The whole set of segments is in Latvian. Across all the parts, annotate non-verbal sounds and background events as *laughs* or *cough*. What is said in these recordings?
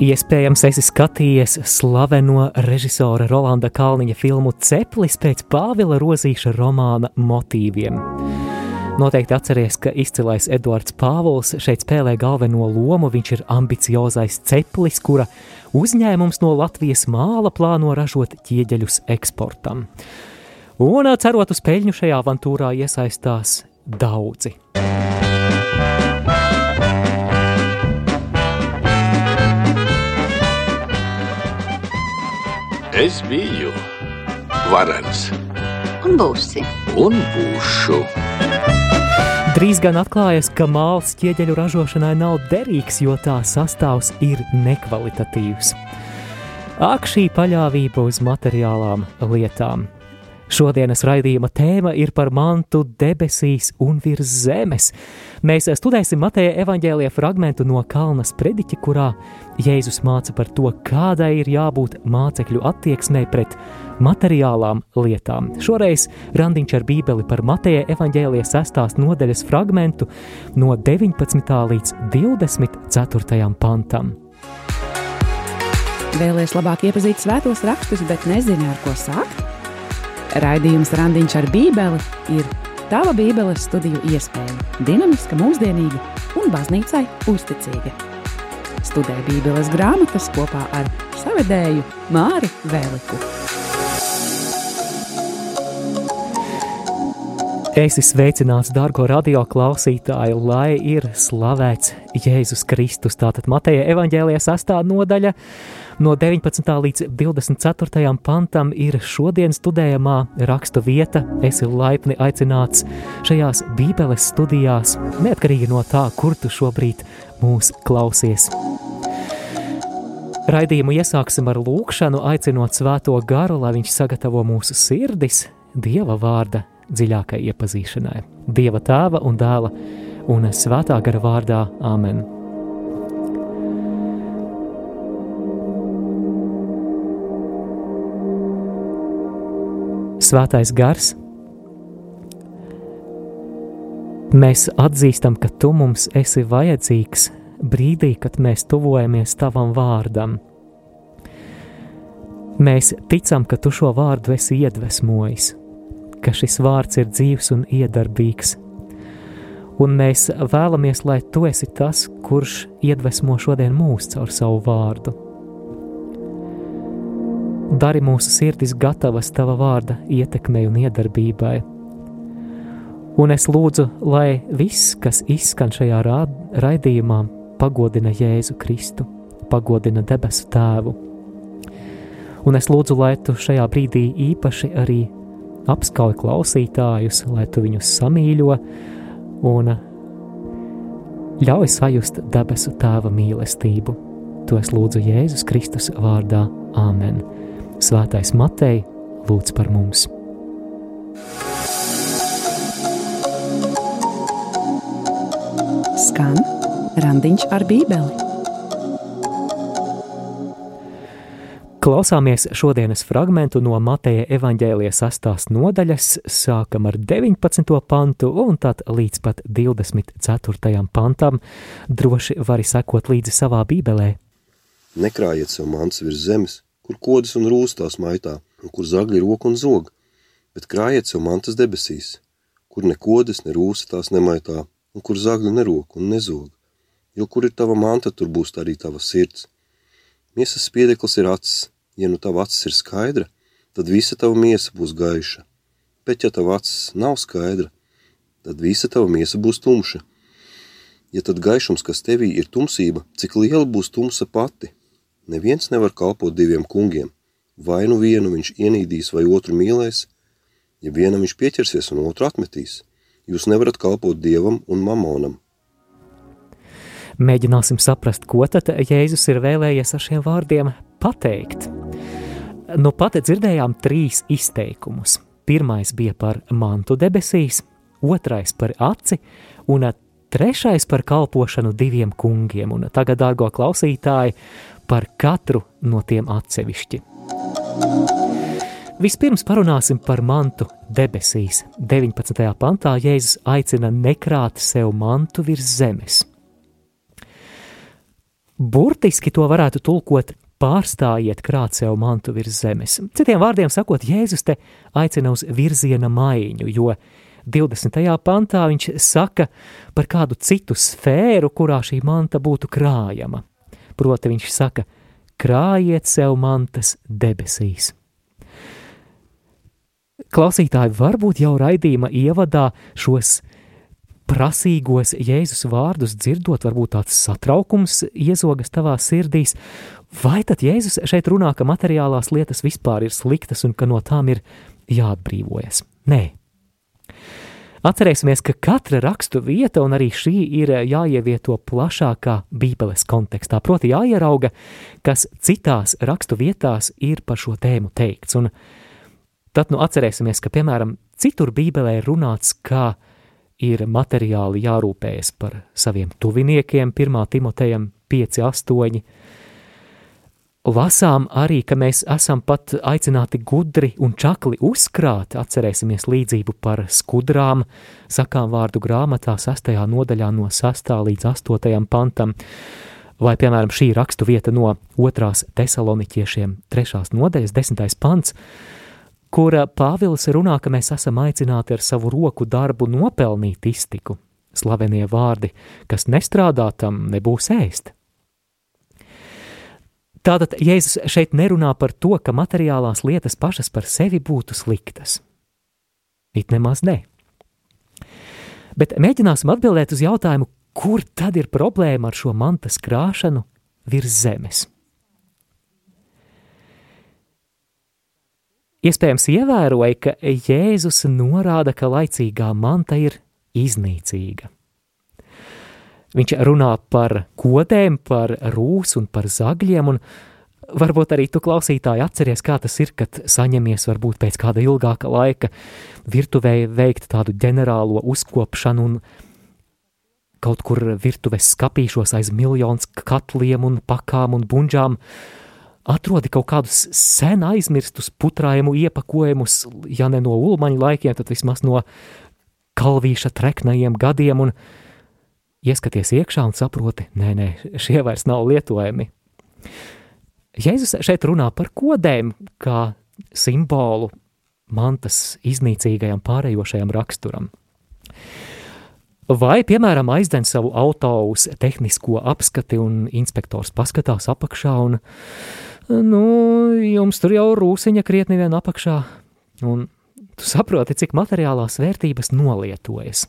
Iespējams, esi skatījies slaveno režisora Rolanda Kalniņa filmu Ceplis pēc Pāvila Rozīša romāna motīviem. Noteikti atceries, ka izcilais Edvards Pāvils šeit spēlē galveno lomu. Viņš ir ambiciozais ceplis, kura uzņēmums no Latvijas māla plāno ražot ķieģeļus eksportam. Un cerot uz peļņu šajā avantūrā iesaistās daudzi. Es biju varens. Un būsi. Un būšu. Drīz gan atklājas, ka mākslas ķieģeļu ražošanai nav derīgs, jo tā sastāvs ir nekvalitatīvs. Ak, šī paļāvība uz materiālām lietām. Šodienas raidījuma tēma ir par mantu debesīs un virs zemes. Mēs studēsim Mateja evaņģēlija fragmentu no Kalnas prediķa, kurā Jēzus māca par to, kādai ir jābūt mācekļu attieksmei pret materiālām lietām. Šoreiz randiņš ar bībeli par Mateja evaņģēlija sestās nodaļas fragmentu no 19. līdz 24. pantam. Vēlēs labāk iepazīt svētos rakstus, bet nezinu, ar ko sākt? Raidījums Randiņš ar Bībeli ir tava Bībeles studiju iespēja. Dinamiska, mūsdienīga un baznīcai uzticīga. Studē Bībeles grāmatas kopā ar savedēju Māri Vēliku. Esi sveicināts, dārgo radio klausītāji, lai ir slavēts Jēzus Kristus. Tātad Mateja evaņģēlijas sastāv nodaļa no 19. līdz 24. pantam ir šodienas studējamā rakstu vieta. Esi laipni aicināts šajās bībeles studijās, neatkarīgi no tā, kur tu šobrīd mūs klausies. Raidījumu iesāksim ar lūkšanu, aicinot svēto garu, lai viņš sagatavo mūsu sirdis Dieva vārda dziļākai iepazīšanai. Dieva tēva un dēla un svētā gara vārdā Āmen. Svētais gars, mēs atzīstam, ka tu mums esi vajadzīgs brīdī, kad mēs tuvojamies tavam vārdam. Mēs ticam, ka tu šo vārdu esi iedvesmojis ka šis vārds ir dzīves un iedarbīgs. Un mēs vēlamies, lai tu esi tas, kurš iedvesmo šodien mūs caur savu vārdu. Dari mūsu sirdis gatavas tava vārda ietekmei un iedarbībai. Un es lūdzu, lai viss, kas izskan šajā raidījumā, pagodina Jēzu Kristu, pagodina debesu Tēvu. Un es lūdzu, lai tu šajā brīdī īpaši arī apskauj klausītājus, lai tu viņus samīļo un ļauj sajust debesu tēva mīlestību. To es lūdzu Jēzus Kristus vārdā Āmen. Svētais Matei lūdz par mums! Skan randiņš ar bībeli. Klausāmies šodienas fragment no Mateja evaņģēlijas sastās nodaļas, sākam ar 19. pantu un tad līdz pat 24. pantam. Droši vari sekot līdzi savā bībelē. Nekrājiet sev mans virs zemes, kur kodas un rūstās maitā, un kur zagļi rok un zog, bet krājiet sev mantas debesīs, kur ne kodas, ne rūstās nemaitā, un kur zagļi nerok un nezog. Jo kur ir tava manta, tur būs arī tava sirds Miesas spiedeklis ir acis. Ja nu tava acis ir skaidra, tad visa tava miesa būs gaiša. Bet ja tava acis nav skaidra, tad visa tava miesa būs tumša. Ja tad gaišums, kas tevī ir tumsība, cik liela būs tumsa pati? Neviens nevar kalpot diviem kungiem. Vai nu vienu viņš ienīdīs vai otru mīlēs, ja vienam viņš pieķersies un otru atmetīs. Jūs nevarat kalpot dievam un mamonam. Mēģināsim saprast, ko tad Jēzus ir vēlējies ar šiem vārdiem pateikt. Nu, pat dzirdējām trīs izteikumus. Pirmais bija par mantu debesīs, otrais par aci, un trešais par kalpošanu diviem kungiem. Un tagad, dārgo klausītāji, par katru no tiem atsevišķi. Vispirms parunāsim par mantu debesīs. 19. pantā Jēzus aicina nekrāt sev mantu virs zemes. burtiski to varētu tulkot pārstājiet krāt sev mantu virs zemes. Citiem vārdiem sakot, Jēzus te aicina uz virziena maiņu, jo 20. pantā viņš saka par kādu citu sfēru, kurā šī manta būtu krājama. Proti viņš saka, krājiet sev mantas debesīs. Klausītāji varbūt jau raidījuma ievadā šos prasīgos Jēzus vārdus dzirdot, varbūt tāds satraukums iezogas tavā sirdīs, vai tad Jēzus šeit runā, ka materiālās lietas vispār ir sliktas un ka no tām ir jāatbrīvojas? Nē. Atcerēsimies, ka katra rakstu vieta, un arī šī ir jāievieto plašākā Bībeles kontekstā, proti jāierauga, kas citās rakstu vietās ir par šo tēmu teikts. Un tad nu atcerēsimies, ka, piemēram, citur Bībelē ir runāts, kā ir materiāli jārūpējas par saviem tuviniekiem, 1. Timotejam 5, 8. Lasām arī, ka mēs esam pat aicināti gudri un čakli uzkrāt, atcerēsimies līdzību par skudrām, sakām vārdu grāmatā 6. nodaļā no 6. līdz 8. pantam, vai, piemēram, šī rakstu vieta no 2. tesaloniķiešiem 3. nodaļas 10. pants, kur Pāvils runā, ka mēs esam aicināti ar savu roku darbu nopelnīt iztiku. Slavenie vārdi, kas nestrādā tam, nebūs ēst. Tātad Jēzus šeit nerunā par to, ka materiālās lietas pašas par sevi būtu sliktas. It nemaz ne. Bet mēģināsim atbildēt uz jautājumu, kur tad ir problēma ar šo mantas krāšanu virs zemes. Iespējams, ievēroja, ka Jēzus norāda, ka laicīgā manta ir iznīcīga. Viņš runā par kodēm, par rūsu un par zagļiem, un varbūt arī tu klausītāji atceries, kā tas ir, kad saņemies varbūt pēc kāda ilgāka laika virtuvē veikt tādu ģenerālo uzkopšanu un kaut kur virtuves skapīšos aiz miljonus katliem un pakām un bunžām, atrodi kaut kādus sen aizmirstus putrājumu iepakojumus, ja ne no ulmaņa laikiem, tad vismaz no kalvīša treknajiem gadiem, un ieskaties iekšā un saproti, nē, nē, šie vairs nav lietojami. Jēzus šeit runā par kodēm, kā simbolu mantas iznīcīgajam pārējošajam raksturam. Vai, piemēram, aizdzen savu auto uz tehnisko apskati un inspektors paskatās apakšā un nu, jums tur jau rūsiņa krietni vien apakšā, un tu saproti, cik materiālās vērtības nolietojas.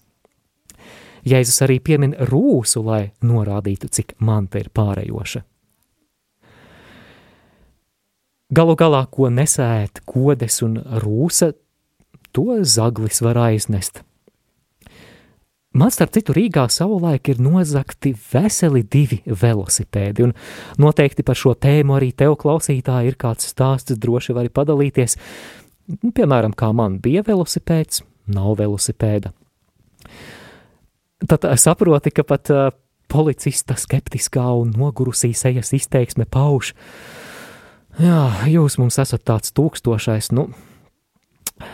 Jēzus arī piemin rūsu, lai norādītu, cik manta ir pārējoša. Galu galā, ko nesēt kodes un rūsa, to zaglis var aiznest. Man starp citu Rīgā savulaik ir nozakti veseli divi velosipēdi, un noteikti par šo tēmu arī tev klausītāji ir kāds stāsts, droši vari padalīties. Piemēram, kā man bija velosipēds, nav velosipēda. Tad saproti, ka pat uh, policista skeptiskā un nogurusī sejas izteiksme pauž, jā, jūs mums esat tāds tūkstošais, nu,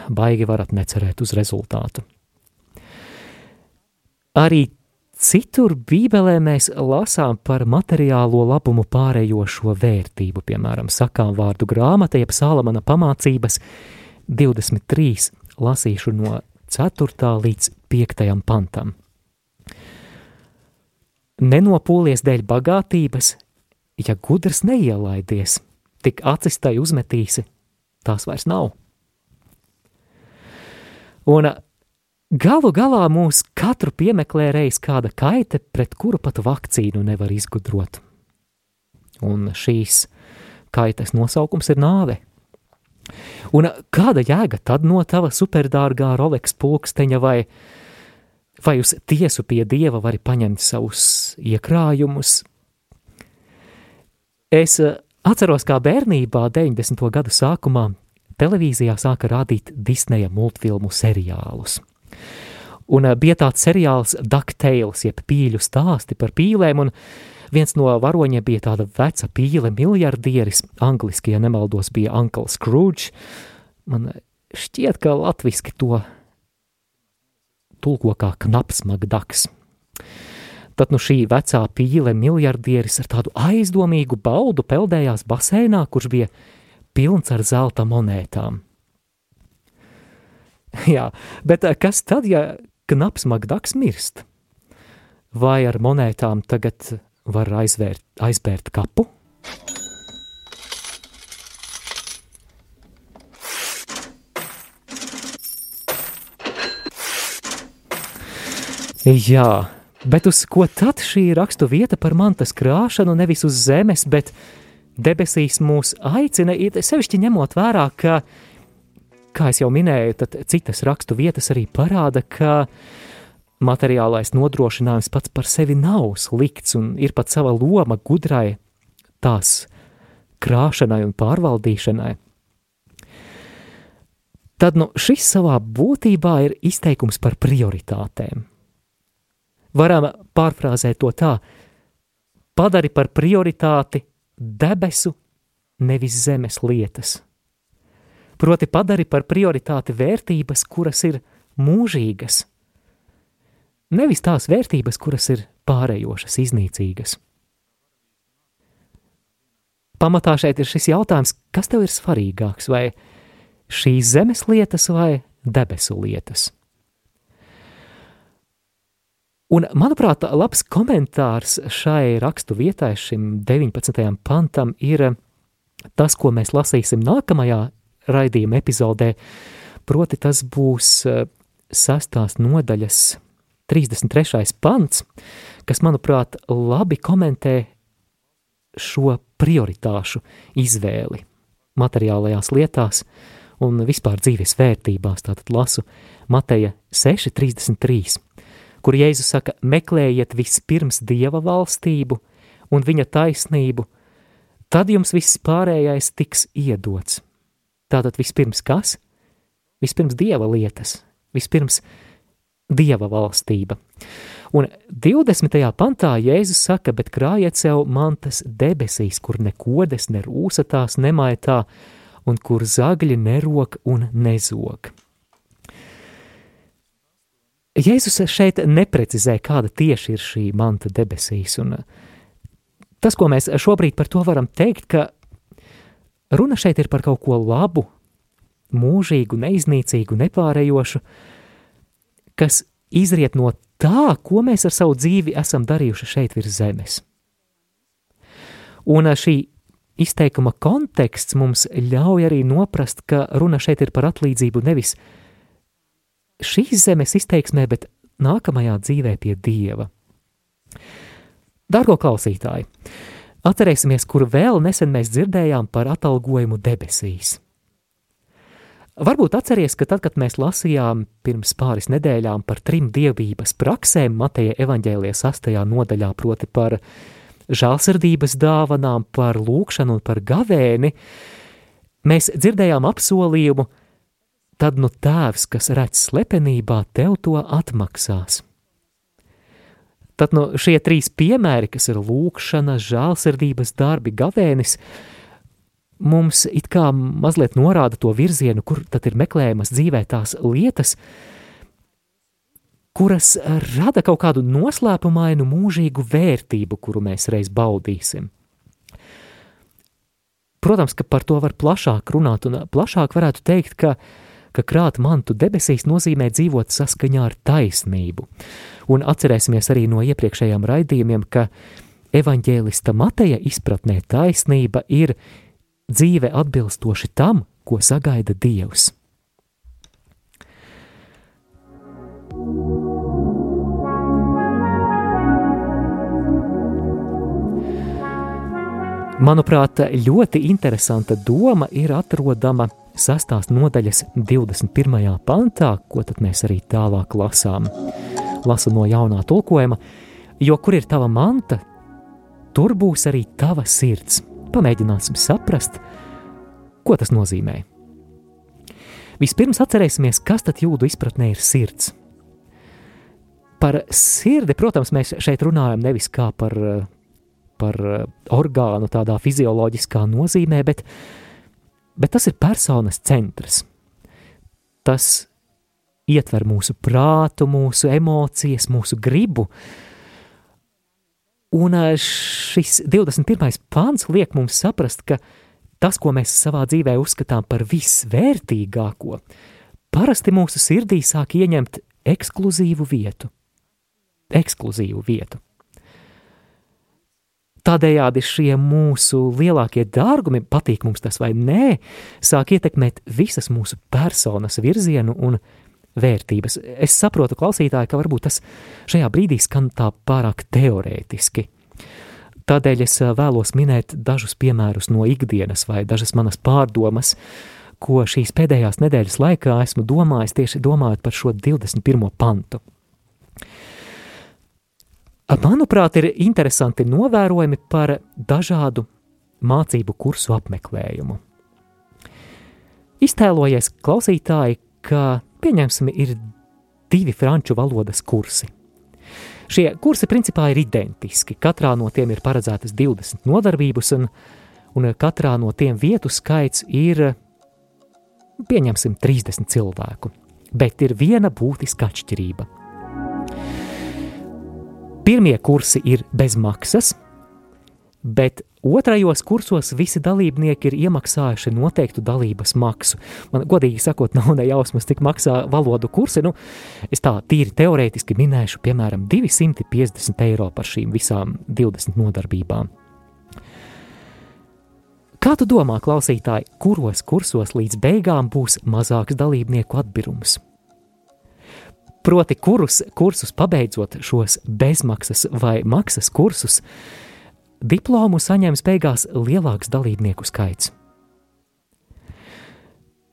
baigi varat necerēt uz rezultātu. Arī citur Bībelē mēs lasām par materiālo labumu pārējošo vērtību, piemēram, sakām vārdu grāmata, jeb Sālamana pamācības 23, lasīšu no 4. līdz 5. pantam. Nenopūlies dēļ bagātības, ja gudrs neielaidies, tik acis tai uzmetīsi, tās vairs nav. Un Galu galā mūs katru piemeklē reiz kāda kaite, pret kuru pat vakcīnu nevar izgudrot. Un šīs kaites nosaukums ir nāve. Un kāda jēga tad no tava superdārgā Rolex pulksteņa vai, vai uz tiesu pie dieva vari paņemt savus iekrājumus? Es eh, atceros, kā bērnībā, 90. gadu sākumā, televīzijā sāka rādīt Disneja multfilmu seriālus – Un eh, bija tāds seriāls DuckTales, jeb pīļu stāsti par pīlēm, un viens no varoņiem bija tāda veca pīle miljardieris, angliski, ja nemaldos, bija Uncle Scrooge. Man šķiet, ka latviski to tulko kā knaps magdaks. Tad nu šī vecā pīle miljardieris ar tādu aizdomīgu baudu peldējās basēnā, kurš bija pilns ar zelta monētām. *laughs* Jā, bet eh, kas tad, ja knaps Magdaks mirst? Vai ar monētām tagad var aizvērt, aizbērt kapu? Jā, bet uz ko tad šī rakstu vieta par mantas krāšanu nevis uz zemes, bet debesīs mūs aicina, sevišķi ņemot vērā, ka, kā jau minēju, tad citas rakstu vietas arī parāda, ka materiālais nodrošinājums pats par sevi nav slikts un ir pat sava loma gudrai tās krāšanai un pārvaldīšanai. Tad nu, šis savā būtībā ir izteikums par prioritātēm. Varam pārfrāzēt to tā: padari par prioritāti debesu, nevis zemes lietas. Proti, padari par prioritāti vērtības, kuras ir mūžīgas, nevis tās vērtības, kuras ir pārējošas, iznīcīgas. Pamatā šeit ir šis jautājums, kas tev ir svarīgāks, vai šīs zemes lietas vai debesu lietas? Un, manuprāt, labs komentārs šai rakstu vietai, šim 19. pantam, ir tas, ko mēs lasīsim nākamajā raidījuma epizodē. Proti, tas būs eh, sastās nodaļas 33. pants, kas, manuprāt, labi komentē šo prioritāšu izvēli materiālajās lietās un vispār dzīves vērtībās. Tātad lasu Mateja 6.33 kur Jēzus saka, meklējiet vispirms Dieva valstību un viņa taisnību, tad jums viss pārējais tiks iedots. Tātad vispirms kas? Vispirms Dieva lietas, vispirms Dieva valstība. Un 20. pantā Jēzus saka, bet krājiet sev mantas debesīs, kur nekodes, ne rūsa tās nemaitā, un kur zagļi nerok un nezog. Jēzus šeit neprecizē, kāda tieši ir šī manta debesīs. Un tas, ko mēs šobrīd par to varam teikt, ka runa šeit ir par kaut ko labu, mūžīgu, neiznīcīgu, nepārējošu, kas izriet no tā, ko mēs ar savu dzīvi esam darījuši šeit virs zemes. Un šī izteikuma konteksts mums ļauj arī noprast, ka runa šeit ir par atlīdzību nevis par šīs zemes izteiksmē, bet nākamajā dzīvē pie Dieva. Dargo klausītāji, atcerēsimies, kur vēl nesen mēs dzirdējām par atalgojumu debesīs. Varbūt atceries, ka tad, kad mēs lasījām pirms pāris nedēļām par trim dievības praksēm Mateja evaņģēlijas sastajā nodaļā, proti par žālsirdības dāvanām, par lūkšanu un par gavēni, mēs dzirdējām apsolījumu, tad nu tēvs, kas redz slepenībā, tev to atmaksās. Tad nu šie trīs piemēri, kas ir lūkšana, žēlsirdības darbi, gavēnis, mums it kā mazliet norāda to virzienu, kur tad ir meklējamas dzīvē tās lietas, kuras rada kaut kādu noslēpumainu mūžīgu vērtību, kuru mēs reiz baudīsim. Protams, ka par to var plašāk runāt, un plašāk varētu teikt, ka uh, ka krāt mantu debesīs nozīmē dzīvot saskaņā ar taisnību. Un atcerēsimies arī no iepriekšējām raidījumiem, ka evaņģēlista Mateja izpratnē taisnība ir dzīve atbilstoši tam, ko sagaida Dievs. Manuprāt, ļoti interesanta doma ir atrodama sastās nodaļas 21. pantā, ko tad mēs arī tālāk lasām. Lasu no jaunā tulkojuma, jo kur ir tava manta, tur būs arī tava sirds. Pamēģināsim saprast, ko tas nozīmē. Vispirms atcerēsimies, kas tad jūdu izpratnē ir sirds. Par sirdi, protams, mēs šeit runājam nevis kā par, par orgānu tādā fizioloģiskā nozīmē, bet bet tas ir personas centrs. Tas ietver mūsu prātu, mūsu emocijas, mūsu gribu. Un šis 21. pāns liek mums saprast, ka tas, ko mēs savā dzīvē uzskatām par visvērtīgāko, parasti mūsu sirdī sāk ieņemt ekskluzīvu vietu. Ekskluzīvu vietu. Tādējādi šie mūsu lielākie dārgumi, patīk mums tas vai nē, sāk ietekmēt visas mūsu personas virzienu un vērtības. Es saprotu, klausītāji, ka varbūt tas šajā brīdī skan tā pārāk teorētiski. Tādēļ es vēlos minēt dažus piemērus no ikdienas vai dažas manas pārdomas, ko šīs pēdējās nedēļas laikā esmu domājis tieši domājot par šo 21. pantu. Manuprāt, ir interesanti novērojumi par dažādu mācību kursu apmeklējumu. Iztēlojies klausītāji, ka, pieņemsim, ir divi franču valodas kursi. Šie kursi principā ir identiski. Katrā no tiem ir paredzētas 20 nodarbības, un, un katrā no tiem vietu skaits ir, pieņemsim, 30 cilvēku. Bet ir viena būtiska atšķirība. Pirmie kursi ir bez maksas, bet otrajos kursos visi dalībnieki ir iemaksājuši noteiktu dalības maksu. Man, godīgi sakot, nav ne jausmas, cik maksā valodu kursi. Nu, es tā tīri teorētiski minēšu, piemēram, 250 eiro par šīm visām 20 nodarbībām. Kā tu domā, klausītāji, kuros kursos līdz beigām būs mazāks dalībnieku atbirums? Proti, kurus kursus pabeidzot šos bezmaksas vai maksas kursus, diplomu saņems beigās lielāks dalībnieku skaits.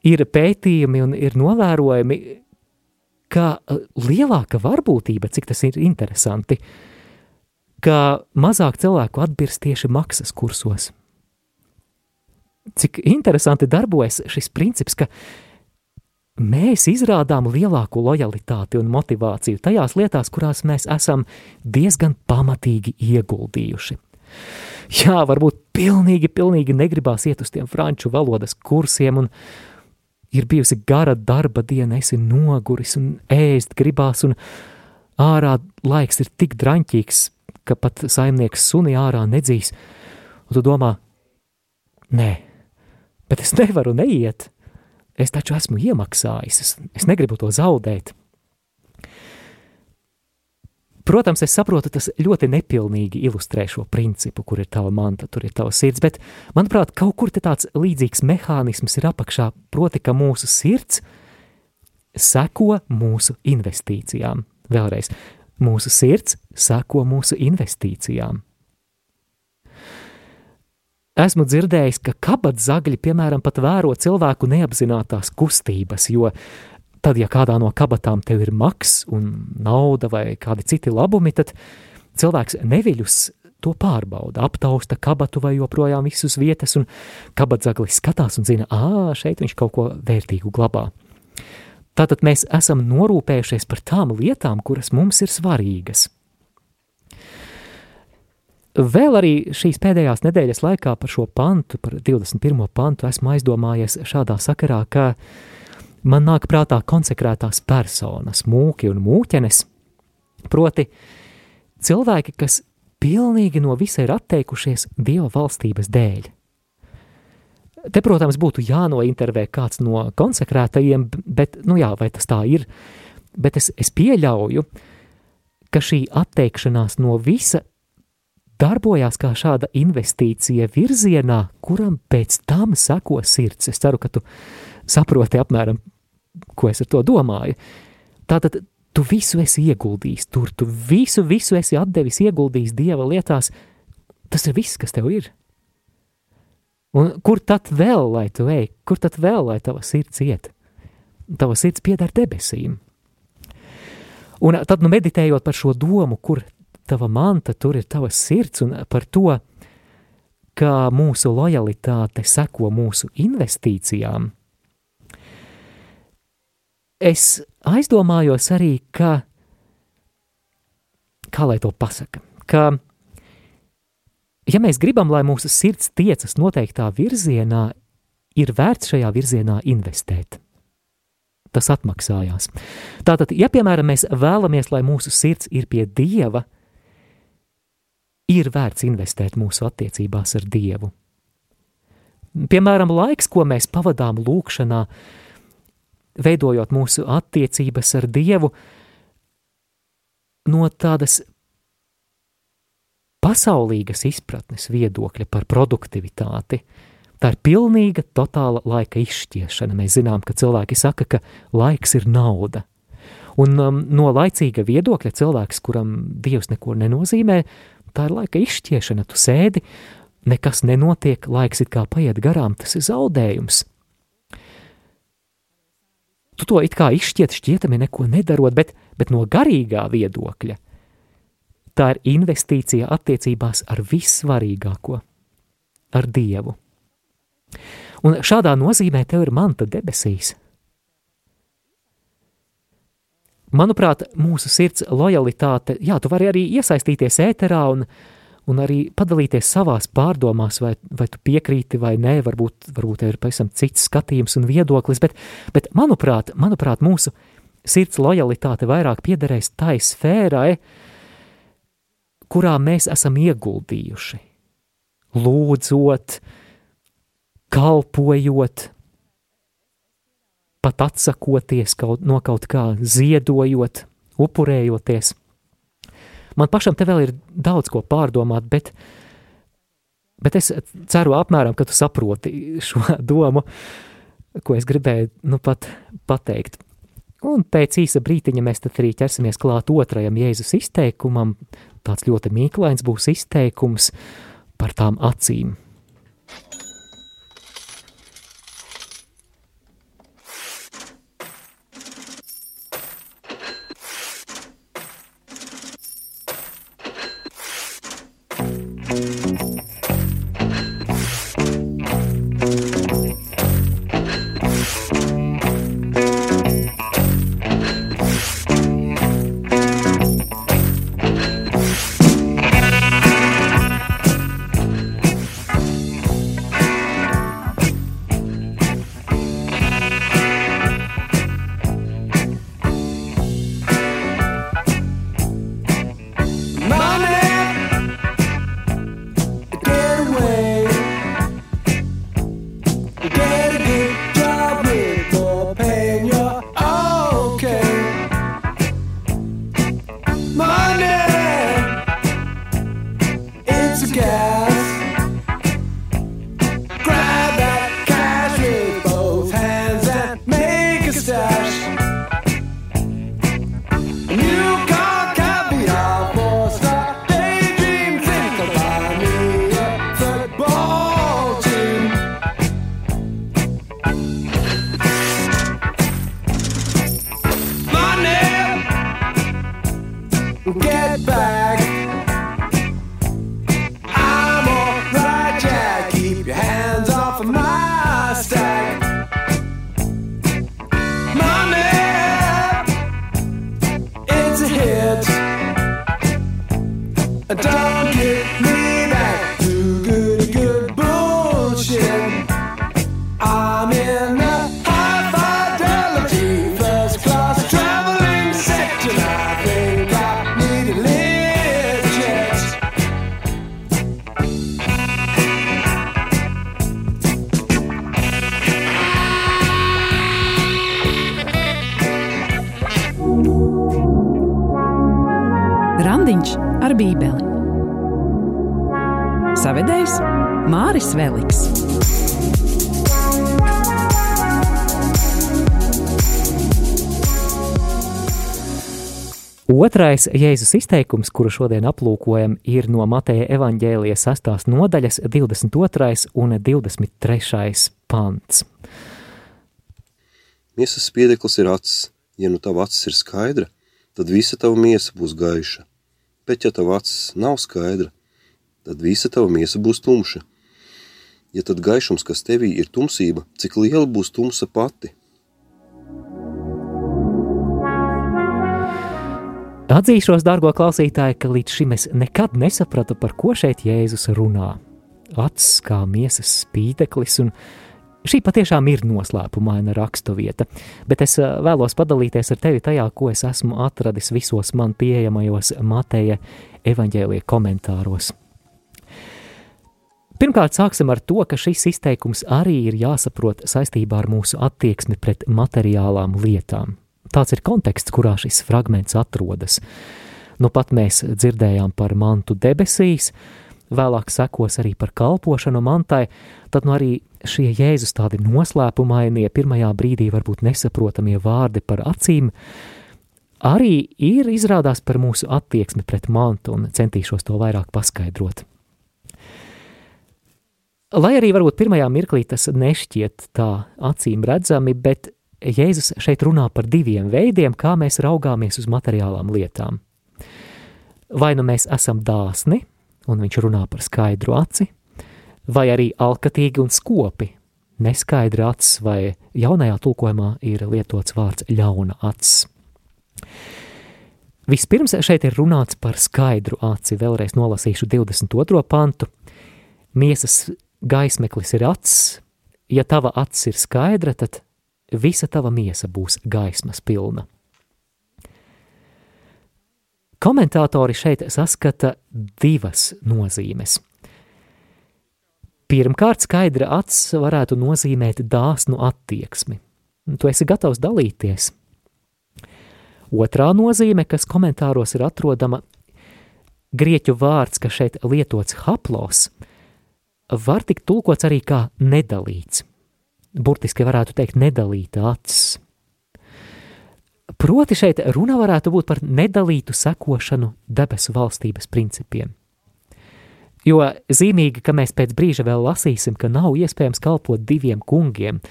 Ir pētījumi un ir novērojumi, ka uh, lielāka varbūtība, cik tas ir interesanti, ka mazāk cilvēku atbirs tieši maksas kursos. Cik interesanti darbojas šis princips, ka mēs izrādām lielāku lojalitāti un motivāciju tajās lietās, kurās mēs esam diezgan pamatīgi ieguldījuši. Jā, varbūt pilnīgi, pilnīgi negribās iet uz tiem franču valodas kursiem, un ir bijusi gara darba diena, esi noguris un ēst gribās, un ārā laiks ir tik draņķīgs, ka pat saimnieks suni ārā nedzīs, un tu domā, nē, bet es nevaru neiet, Es taču esmu iemaksājis, es, es negribu to zaudēt. Protams, es saprotu, tas ļoti nepilnīgi ilustrē šo principu, kur ir tava manta, tur ir tava sirds, bet, manuprāt, kaut kur tāds līdzīgs mehānisms ir apakšā, proti, ka mūsu sirds seko mūsu investīcijām. Vēlreiz, mūsu sirds seko mūsu investīcijām. Esmu dzirdējis, ka kabatzagļi, piemēram, pat vēro cilvēku neapzinātās kustības, jo tad, ja kādā no kabatām tev ir maks un nauda vai kādi citi labumi, tad cilvēks neviļus to pārbauda, aptausta kabatu vai joprojām visus vietas, un kabatzaglis skatās un zina, ā, šeit viņš kaut ko vērtīgu glabā. Tātad mēs esam norūpējušies par tām lietām, kuras mums ir svarīgas. Vēl arī šīs pēdējās nedēļas laikā par šo pantu, par 21. pantu, esmu aizdomājies šādā sakarā, ka man nāk prātā konsekrētās personas, mūki un mūķenes, proti cilvēki, kas pilnīgi no visa ir atteikušies Dieva valstības dēļ. Te, protams, būtu jānointervē kāds no konsekrētajiem, bet, nu jā, vai tas tā ir, bet es, es pieļauju, ka šī atteikšanās no visa darbojās kā šāda investīcija virzienā, kuram pēc tam seko sirds. Es ceru, ka tu saproti apmēram, ko es ar to domāju. Tātad tu visu esi ieguldījis tur, tu visu, visu esi atdevis, ieguldījis Dieva lietās. Tas ir viss, kas tev ir. Un kur tad vēl, lai tu ej, kur tad vēl, lai tava sirds iet? Tava sirds pieder debesīm. Un tad, nu, meditējot par šo domu, kur tava manta, tur ir tavas sirds, un par to, kā mūsu lojalitāte seko mūsu investīcijām. Es aizdomājos arī, ka, kā lai to pasaka, ka, ja mēs gribam, lai mūsu sirds tiecas noteiktā virzienā, ir vērts šajā virzienā investēt. Tas atmaksājās. Tātad, ja piemēram mēs vēlamies, lai mūsu sirds ir pie Dieva, ir vērts investēt mūsu attiecībās ar Dievu. Piemēram, laiks, ko mēs pavadām lūkšanā, veidojot mūsu attiecības ar Dievu, no tādas pasaulīgas izpratnes viedokļa par produktivitāti. Tā ir pilnīga, totāla laika izšķiešana. Mēs zinām, ka cilvēki saka, ka laiks ir nauda. Un um, no laicīga viedokļa cilvēks, kuram Dievs neko nenozīmē, tā ir laika izšķiešana. Tu sēdi, nekas nenotiek, laiks it kā paiet garām, tas ir zaudējums. Tu to it kā izšķiet šķietami neko nedarot, bet, bet no garīgā viedokļa tā ir investīcija attiecībās ar vissvarīgāko, ar Dievu. Un šādā nozīmē tev ir manta debesīs. Manuprāt, mūsu sirds lojalitāte, jā, tu vari arī iesaistīties ēterā un, un arī padalīties savās pārdomās, vai, vai tu piekrīti vai nē, varbūt, varbūt ir pavisam cits skatījums un viedoklis, bet, bet manuprāt, manuprāt, mūsu sirds lojalitāte vairāk piederēs tai sfērai, kurā mēs esam ieguldījuši. Lūdzot, kalpojot, pat atsakoties kaut, no kaut kā, ziedojot, upurējoties. Man pašam te vēl ir daudz ko pārdomāt, bet, bet es ceru apmēram, ka tu saproti šo domu, ko es gribēju nu pat pateikt. Un pēc īsa brītiņa mēs tad arī ķersimies klāt otrajam Jēzus izteikumam. Tāds ļoti mīklains būs izteikums par tām acīm. Don't get me. Otrais Jēzus izteikums, kuru šodien aplūkojam, ir no Mateja evaņģēlijas 6. nodaļas 22. un 23. pants. Miesas spiedeklis ir acis. Ja nu tava acis ir skaidra, tad visa tava miesa būs gaiša. Bet ja tava acis nav skaidra, tad visa tava miesa būs tumša. Ja tad gaišums, kas tevī ir tumsība, cik liela būs tumsa pati – Atzīšos, dārgo klausītāji, ka līdz šim es nekad nesapratu, par ko šeit Jēzus runā. Acis kā miesas spīdeklis, un Šī patiešām ir noslēpumaina raksturvieta, bet es eh, vēlos padalīties ar tevi tajā, ko es esmu atradis visos man pieejamajos Mateja evaņģēlīja komentāros. Pirmkārt, sāksim ar to, ka šis izteikums arī ir jāsaprot saistībā ar mūsu attieksmi pret materiālām lietām. Tāds ir konteksts, kurā šis fragments atrodas. Nu pat mēs dzirdējām par mantu debesīs, vēlāk sekos arī par kalpošanu mantai, tad nu arī šie Jēzus tādi noslēpumainie, pirmajā brīdī varbūt nesaprotamie vārdi par acīm, arī ir izrādās par mūsu attieksmi pret mantu un centīšos to vairāk paskaidrot. Lai arī varbūt pirmajā mirklī tas nešķiet tā acīm redzami, bet Jēzus šeit runā par diviem veidiem, kā mēs raugāmies uz materiālām lietām. Vai nu mēs esam dāsni, un viņš runā par skaidru aci, vai arī alkatīgi un skopi, neskaidra acis, vai jaunajā tulkojumā ir lietots vārds ļauna acis. Vispirms šeit ir runāts par skaidru aci, vēlreiz nolasīšu 22. pantu. Miesas gaismeklis ir acis, ja tava acis ir skaidra, tad visa tava miesa būs gaismas pilna. Komentatori šeit saskata divas nozīmes. Pirmkārt, skaidra acis varētu nozīmēt dāsnu attieksmi. Tu esi gatavs dalīties. Otrā nozīme, kas komentāros ir atrodama, grieķu vārds, kas šeit lietots haplos, var tikt tulkots arī kā nedalīts. Burtiski varētu teikt nedalīta acis. Proti šeit runa varētu būt par nedalītu sekošanu debesu valstības principiem. Jo zīmīgi, ka mēs pēc brīža vēl lasīsim, ka nav iespējams kalpot diviem kungiem,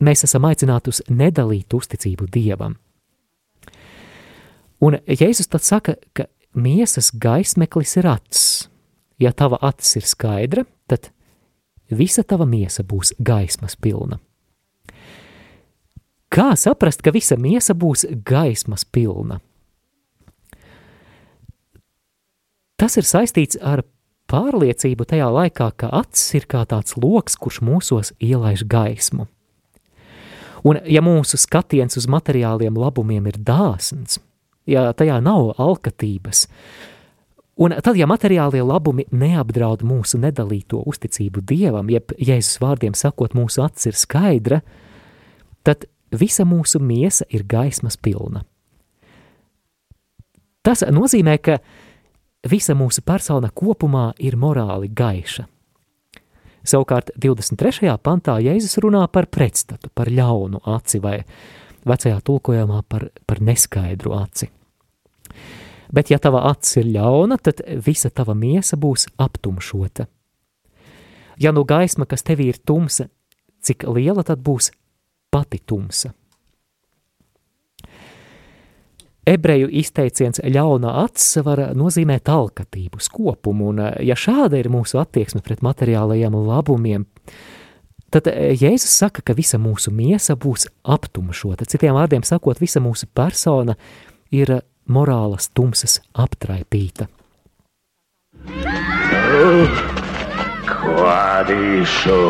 mēs esam aicināti uz nedalītu uzticību Dievam. Un Jēzus tad saka, ka miesas gaismeklis ir acis, Ja tava acis ir skaidra, tad visa tava miesa būs gaismas pilna. Kā saprast, ka visa miesa būs gaismas pilna? Tas ir saistīts ar pārliecību tajā laikā, ka acis ir kā tāds loks, kurš mūsos ielaiž gaismu. Un ja mūsu skatiens uz materiāliem labumiem ir dāsns, ja tajā nav alkatības, Un tad, ja materiālie labumi neapdraud mūsu nedalīto uzticību Dievam, jeb Jēzus vārdiem sakot, mūsu acis ir skaidra, tad visa mūsu miesa ir gaismas pilna. Tas nozīmē, ka visa mūsu persona kopumā ir morāli gaiša. Savukārt 23. pantā Jēzus runā par pretstatu, par ļaunu aci vai vecajā tulkojumā par, par neskaidru aci. Bet, ja tava acis ir ļauna, tad visa tava miesa būs aptumšota. Ja nu gaisma, kas tevī ir tumsa, cik liela tad būs pati tumsa? Ebreju izteiciens ļauna acis var nozīmēt alkatību, skopumu, un ja šāda ir mūsu attieksme pret materiālajiem labumiem, tad Jēzus saka, ka visa mūsu miesa būs aptumšota. Citiem vārdiem sakot, visa mūsu persona ir morālas tumsas aptraipīta. Kvadīšu,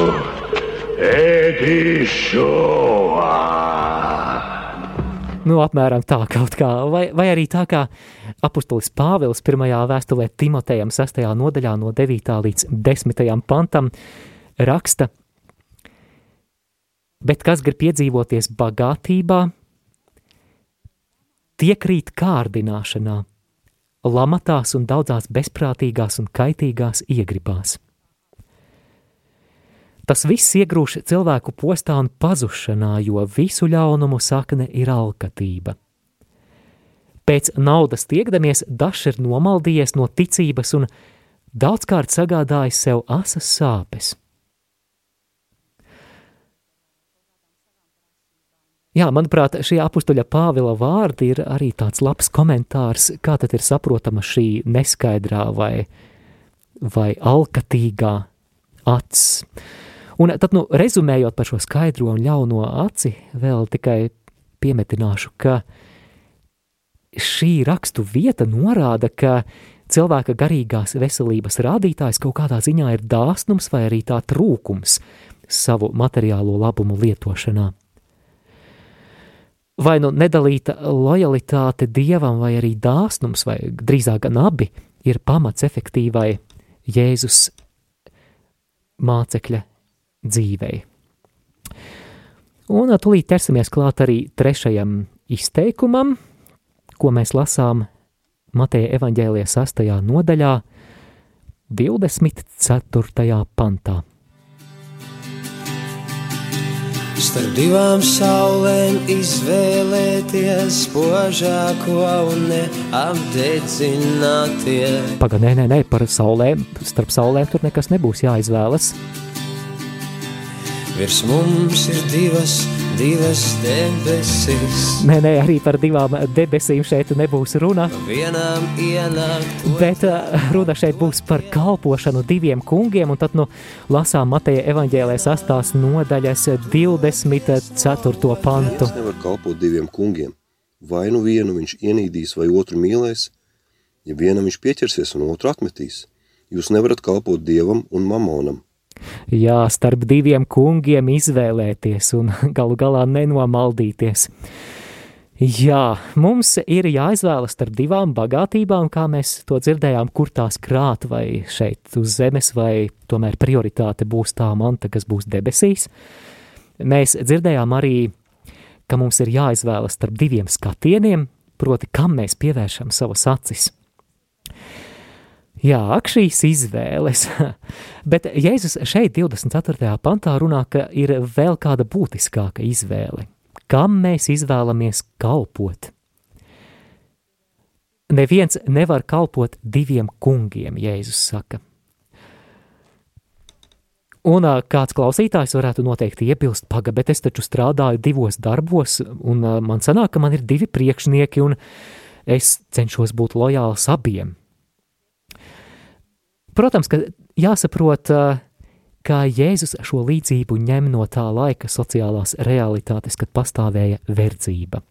ēdīšu. Nu, apmēram tā kaut kā, vai, vai arī tā kā apustulis Pāvils pirmajā vēstulē Timotejam 6. nodaļā no 9. līdz 10. pantam raksta, bet kas grib piedzīvoties bagātībā, tie krīt kārdināšanā, lamatās un daudzās bezprātīgās un kaitīgās iegribās. Tas viss iegrūž cilvēku postā un pazušanā, jo visu ļaunumu sakne ir alkatība. Pēc naudas tiekdamies, dažs ir nomaldījies no ticības un daudzkārt sagādājis sev asas sāpes. Jā, manuprāt, šie apstuļa Pāvila vārdi ir arī tāds labs komentārs, kā tad ir saprotama šī neskaidrā vai, vai alkatīgā acs. Un tad, nu, rezumējot par šo skaidro un ļauno aci, vēl tikai piemetināšu, ka šī rakstu vieta norāda, ka cilvēka garīgās veselības rādītājs kaut kādā ziņā ir dāsnums vai arī tā trūkums, savu materiālo labumu lietošanā. Vai nu nedalīta lojalitāte dievam, vai arī dāsnums, vai drīzāk gan abi, ir pamats efektīvai Jēzus mācekļa dzīvei. Un tūlīt ķersimies klāt arī trešajam izteikumam, ko mēs lasām Mateja evaņģēlija sastajā nodaļā, 24. pantā. Starp divām saulēm izvēlēties spožāko un neapdedzināties. Pagaidām, nē, nē, nē, par saulēm. Starp saulēm tur nekas nebūs jāizvēlas. Virs mums ir divas divas debesis. Nē, nē, arī par divām debesīm šeit nebūs runa. Bet uh, runa šeit būs par kalpošanu diviem kungiem, un tad nu lasām Mateja evaņģēlē sastās nodaļas 24. pantu. Viens nevar kalpot diviem kungiem. Vai nu vienu viņš ienīdīs vai otru mīlēs, ja vienam viņš pieķersies un otru atmetīs. Jūs nevarat kalpot dievam un mamonam. Jā, starp diviem kungiem izvēlēties un *laughs* galu galā nenomaldīties. Jā, mums ir jāizvēlas starp divām bagātībām, kā mēs to dzirdējām, kur tās krāt, vai šeit uz zemes, vai tomēr prioritāte būs tā manta, kas būs debesīs. Mēs dzirdējām arī, ka mums ir jāizvēlas starp diviem skatieniem, proti, kam mēs pievēršam savas acis. Jā, ak, šīs izvēles. *laughs* Bet Jēzus šeit, 24. pantā, runā, ka ir vēl kāda būtiskāka izvēle. Kam mēs izvēlamies kalpot? Neviens nevar kalpot diviem kungiem, Jēzus saka. Un kāds klausītājs varētu noteikti iebilst, paga, bet es taču strādāju divos darbos, un man sanāk, ka man ir divi priekšnieki, un es cenšos būt lojāls abiem. Protams, ka jāsaprot, kā Jēzus šo līdzību ņem no tā laika sociālās realitātes, kad pastāvēja verdzība.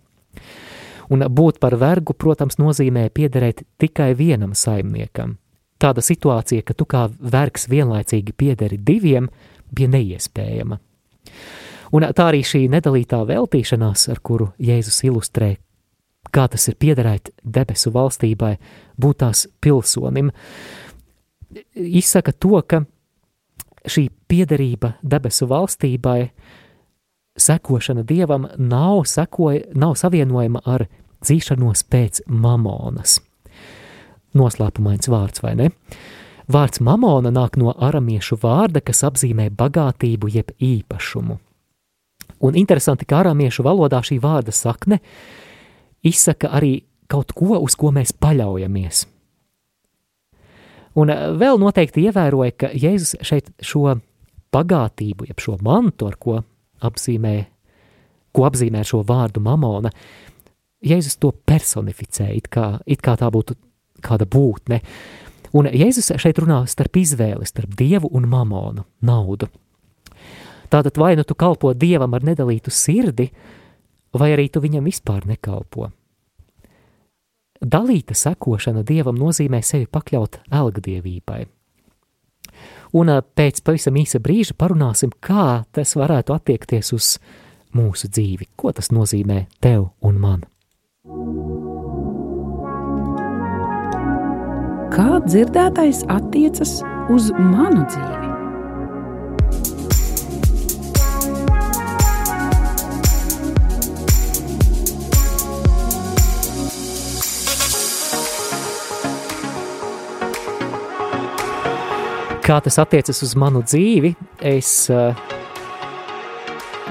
Un būt par vergu, protams, nozīmē piederēt tikai vienam saimniekam. Tāda situācija, ka tu kā vergs vienlaicīgi piederi diviem, bija neiespējama. Un tā arī šī nedalītā veltīšanās, ar kuru Jēzus ilustrē, kā tas ir piederēt debesu valstībai, būt tās pilsonim, izsaka to, ka šī piederība debesu valstībai, sekošana dievam nav, sekoja, nav savienojama ar dzīšanos pēc mamonas. Noslēpumains vārds, vai ne? Vārds mamona nāk no aramiešu vārda, kas apzīmē bagātību jeb īpašumu. Un interesanti, ka aramiešu valodā šī vārda sakne izsaka arī kaut ko, uz ko mēs paļaujamies – Un eh, vēl noteikti ievēroja, ka Jēzus šeit šo bagātību, jeb šo mantu, ar ko apzīmē, ko apzīmē šo vārdu mamona, Jēzus to personificē, it kā, it kā tā būtu kāda būtne. Un Jēzus šeit runā starp izvēli, starp dievu un mamonu, naudu. Tātad vai nu tu kalpo dievam ar nedalītu sirdi, vai arī tu viņam vispār nekalpo. Dalīta sekošana dievam nozīmē sevi pakļaut elgdievībai. Un pēc pavisam īsa brīža parunāsim, kā tas varētu attiekties uz mūsu dzīvi, ko tas nozīmē tev un man. Kā dzirdētais attiecas uz manu dzīvi? Kā tas attiecas uz manu dzīvi, es uh,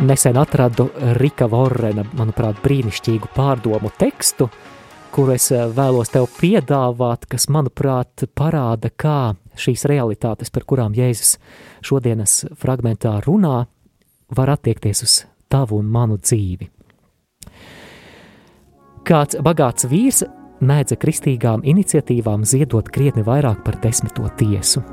nesen atradu Rika Vorrena, manuprāt, brīnišķīgu pārdomu tekstu, kuru es uh, vēlos tev piedāvāt, kas, manuprāt, parāda, kā šīs realitātes, par kurām Jēzus šodienas fragmentā runā, var attiekties uz tavu un manu dzīvi. Kāds bagāts vīrs mēdza kristīgām iniciatīvām ziedot krietni vairāk par desmito tiesu.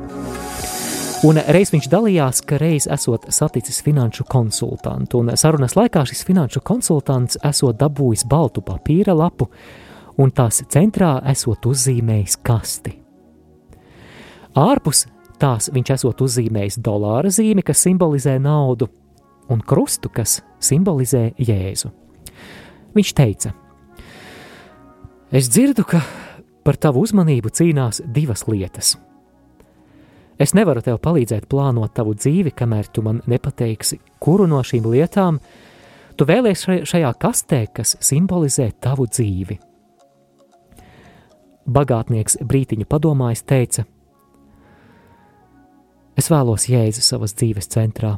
Un reiz viņš dalījās, ka reiz esot saticis finanšu konsultantu, un sarunas laikā šis finanšu konsultants esot dabūjis baltu papīra lapu, un tās centrā esot uzzīmējis kasti. Ārpus Tās viņš esot uzzīmējis dolāra zīmi, kas simbolizē naudu, un krustu, kas simbolizē Jēzu. Viņš teica: Es dzirdu, ka par tavu uzmanību cīnās divas lietas. Es nevaru tev palīdzēt plānot tavu dzīvi, kamēr tu man nepateiksi, kuru no šīm lietām tu vēlēsies šajā kastē, kas simbolizē tavu dzīvi. Bagātnieks brītiņu padomājis, teica: Es vēlos Jēzu savas dzīves centrā.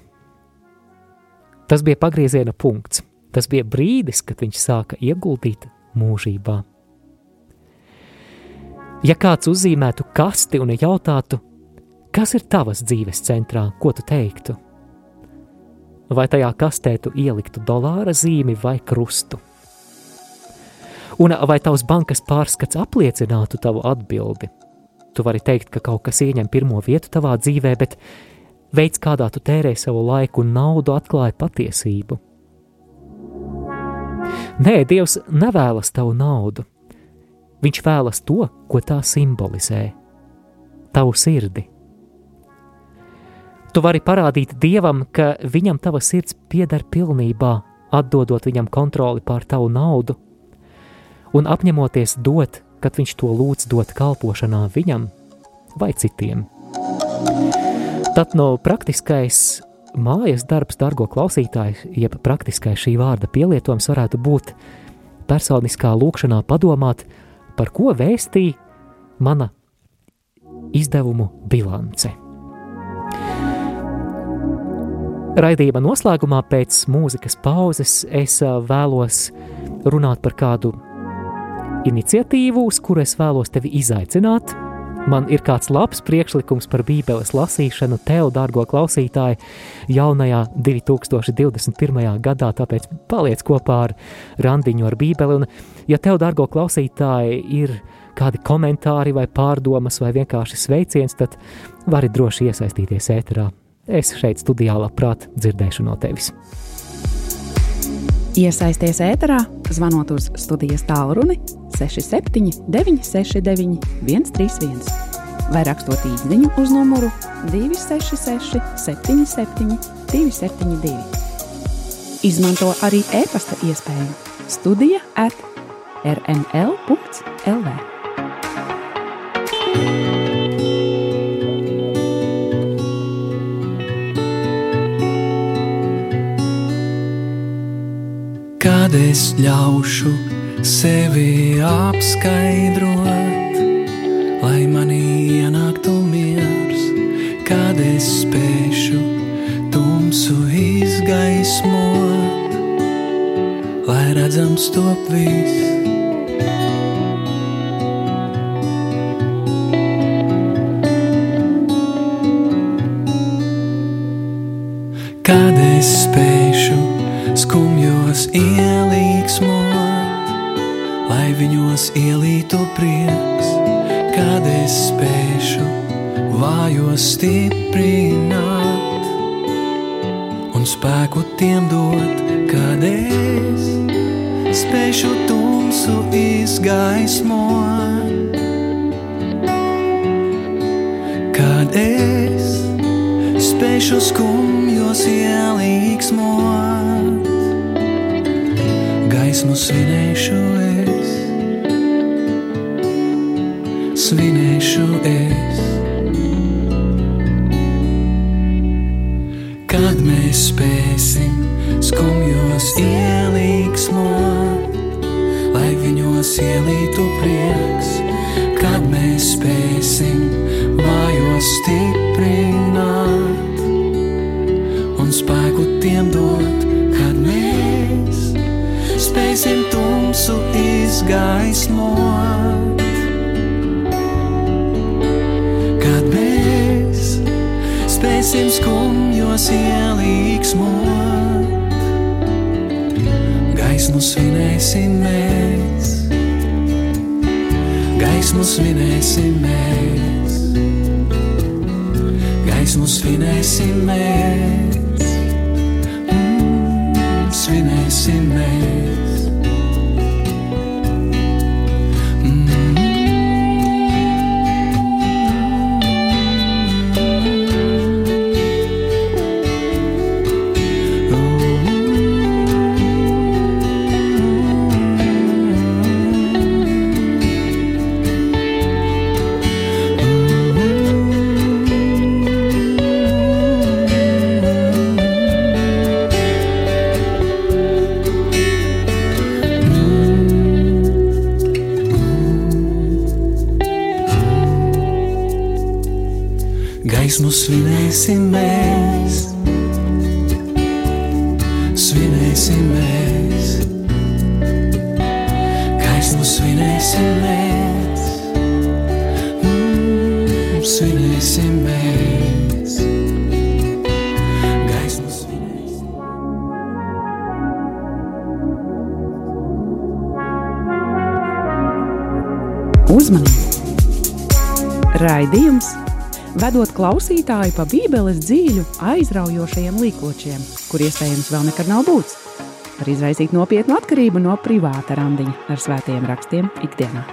Tas bija pagrieziena punkts, tas bija brīdis, kad viņš sāka ieguldīt mūžībā. Ja kāds uzzīmētu kasti un jautātu, kas ir tavas dzīves centrā, ko tu teiktu? Vai tajā kastē tu ieliktu dolāra zīmi vai krustu? Un vai tavs bankas pārskats apliecinātu tavu atbildi? Tu vari teikt, ka kaut kas ieņem pirmo vietu tavā dzīvē, bet veids, kādā tu tērē savu laiku un naudu, atklāja patiesību. Nē, Dievs nevēlas tavu naudu. Viņš vēlas to, ko tā simbolizē - tavu sirdi. Tu vari parādīt Dievam, ka viņam tava sirds pieder pilnībā, atdodot viņam kontroli pār tavu naudu, un apņemoties dot kad viņš to lūdz dot kalpošanā viņam vai citiem. Tad no praktiskais mājas darbs, dārgo klausītāju, jeb praktiskais šī vārda pielietojums varētu būt personiskā lūkšanā padomāt, par ko vēstīja mana izdevumu bilance. Raidījuma noslēgumā pēc mūzikas pauzes es vēlos runāt par kādu iniciatīvu, uz kuru es vēlos tevi izaicināt. Man ir kāds labs priekšlikums par Bībeles lasīšanu tev, dārgo klausītāju, jaunajā 2021. gadā, tāpēc paliec kopā ar randiņu ar Bībeli. Un, ja tev, dārgo klausītāji, ir kādi komentāri vai pārdomas vai vienkārši sveiciens, tad vari droši iesaistīties ēterā. Es šeit studijā labprāt dzirdēšu no tevis. Iesaisties ēterā, zvanot uz studijas tālruni 67 969 131 vai rakstot īsiņu uz numuru 266 77 272. Izmanto arī e-pasta iespēju Studija at rml.lv. Kad es ļaušu sevi apskaidrot, lai manī ienāktu miers, kad es spēšu tumsu izgaismot, lai redzams top viss. Kad es spēšu skumjos ielīgsmot, lai viņos ielītu prieks, kad es spēšu vājos stiprināt un spēku tiem dot, kad es spēšu tumsu izgaismot. Kad es spēšu skumjos ielīgsmot, gaismu svinēšu es svinēšu es. Kad mēs spēsim skumjos ielīgsmot, lai viņos ielītu vedot klausītāju pa Bībeles dzīļu aizraujošajiem līkločiem, kur iespējams vēl nekad nav būts. Var izraisīt nopietnu atkarību no privāta randiņa ar svētajiem rakstiem ikdienā.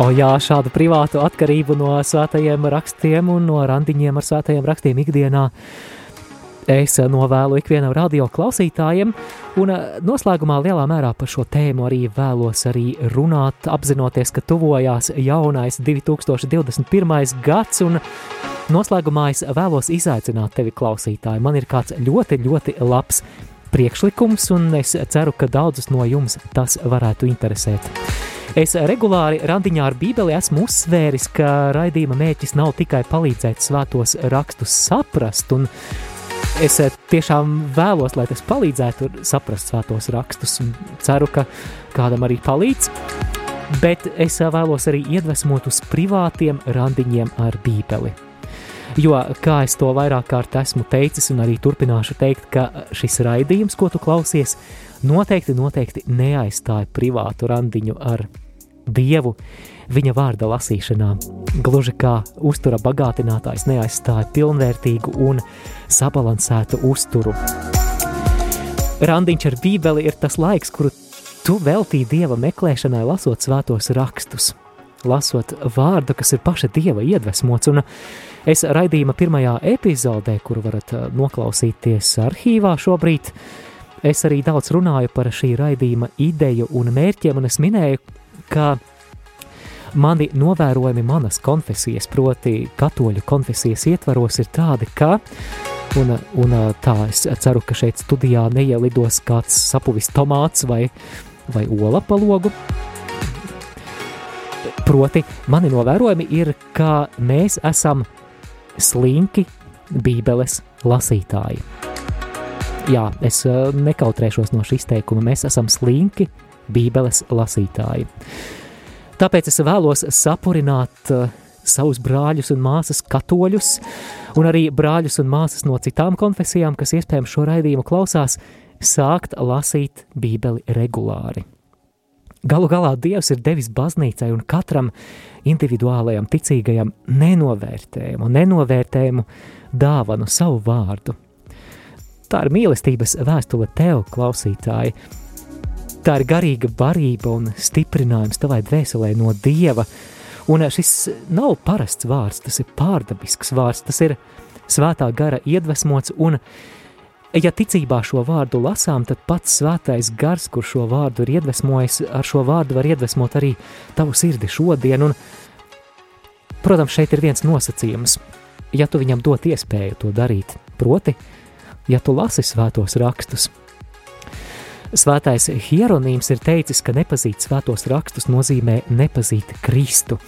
O jā, šādu privātu atkarību no svētajiem rakstiem un no randiņiem ar svētajiem rakstiem ikdienā es novēlu ikvienam radio klausītājiem, un eh, noslēgumā lielā mērā par šo tēmu arī vēlos arī runāt, apzinoties, ka tuvojās jaunais 2021. gads, un noslēgumā es vēlos izaicināt tevi klausītāji. Man ir kāds ļoti, ļoti labs priekšlikums, un es ceru, ka daudzus no jums tas varētu interesēt. Es regulāri randiņā ar Bībeli esmu uzsvēris, ka raidījuma mērķis nav tikai palīdzēt svētos rakstus saprast, un es eh, tiešām vēlos, lai tas palīdzētu saprast svētos rakstus, un ceru, ka kādam arī palīdz. Bet es eh, vēlos arī iedvesmot uz privātiem randiņiem ar Bībeli. Jo, kā es to vairāk kārt esmu teicis, un arī turpināšu teikt, ka šis raidījums, ko tu klausies, noteikti, noteikti neaizstāja privātu randiņu ar Dievu viņa vārda lasīšanā. Gluži kā uztura bagātinātājs neaizstāja pilnvērtīgu un sabalansētu uzturu. Randiņš ar Bībeli ir tas laiks, kuru tu veltīji Dieva meklēšanai, lasot svētos rakstus, lasot vārdu, kas ir paša Dieva iedvesmots. Un es raidījuma pirmajā epizodē, kuru varat uh, noklausīties arhīvā šobrīd, es arī daudz runāju par šī raidījuma ideju un mērķiem, un es minēju, ka mani novērojumi manas konfesijas, proti katoļu konfesijas ietvaros ir tādi, ka, un, un tā es ceru, ka šeit studijā neielidos kāds sapuvis tomāts vai, vai ola pa logu, proti mani novērojumi ir, ka mēs esam slinki bībeles lasītāji. Jā, es nekautrēšos no šī izteikuma, mēs esam slinki bībeles lasītāji. Tāpēc es vēlos sapurināt uh, savus brāļus un māsas katoļus, un arī brāļus un māsas no citām konfesijām, kas iespējams šo raidījumu klausās, sākt lasīt Bībeli regulāri. Galu galā Dievs ir devis baznīcai un katram individuālajam ticīgajam nenovērtējumu, nenovērtējumu dāvanu savu vārdu. Tā ir mīlestības vēstule tev, klausītāji, Tā ir garīga barība un stiprinājums tavai dvēselē no Dieva. Un šis nav parasts vārds, tas ir pārdabisks vārds, tas ir svētā gara iedvesmots. Un, ja ticībā šo vārdu lasām, tad pats svētais gars, kurš šo vārdu ir iedvesmojis, ar šo vārdu var iedvesmot arī tavu sirdi šodien. Un, protams, šeit ir viens nosacījums. Ja tu viņam dot iespēju to darīt, proti, ja tu lasi svētos rakstus, Svētais Hieronīms ir teicis, ka nepazīt svētos rakstus nozīmē nepazīt Kristu.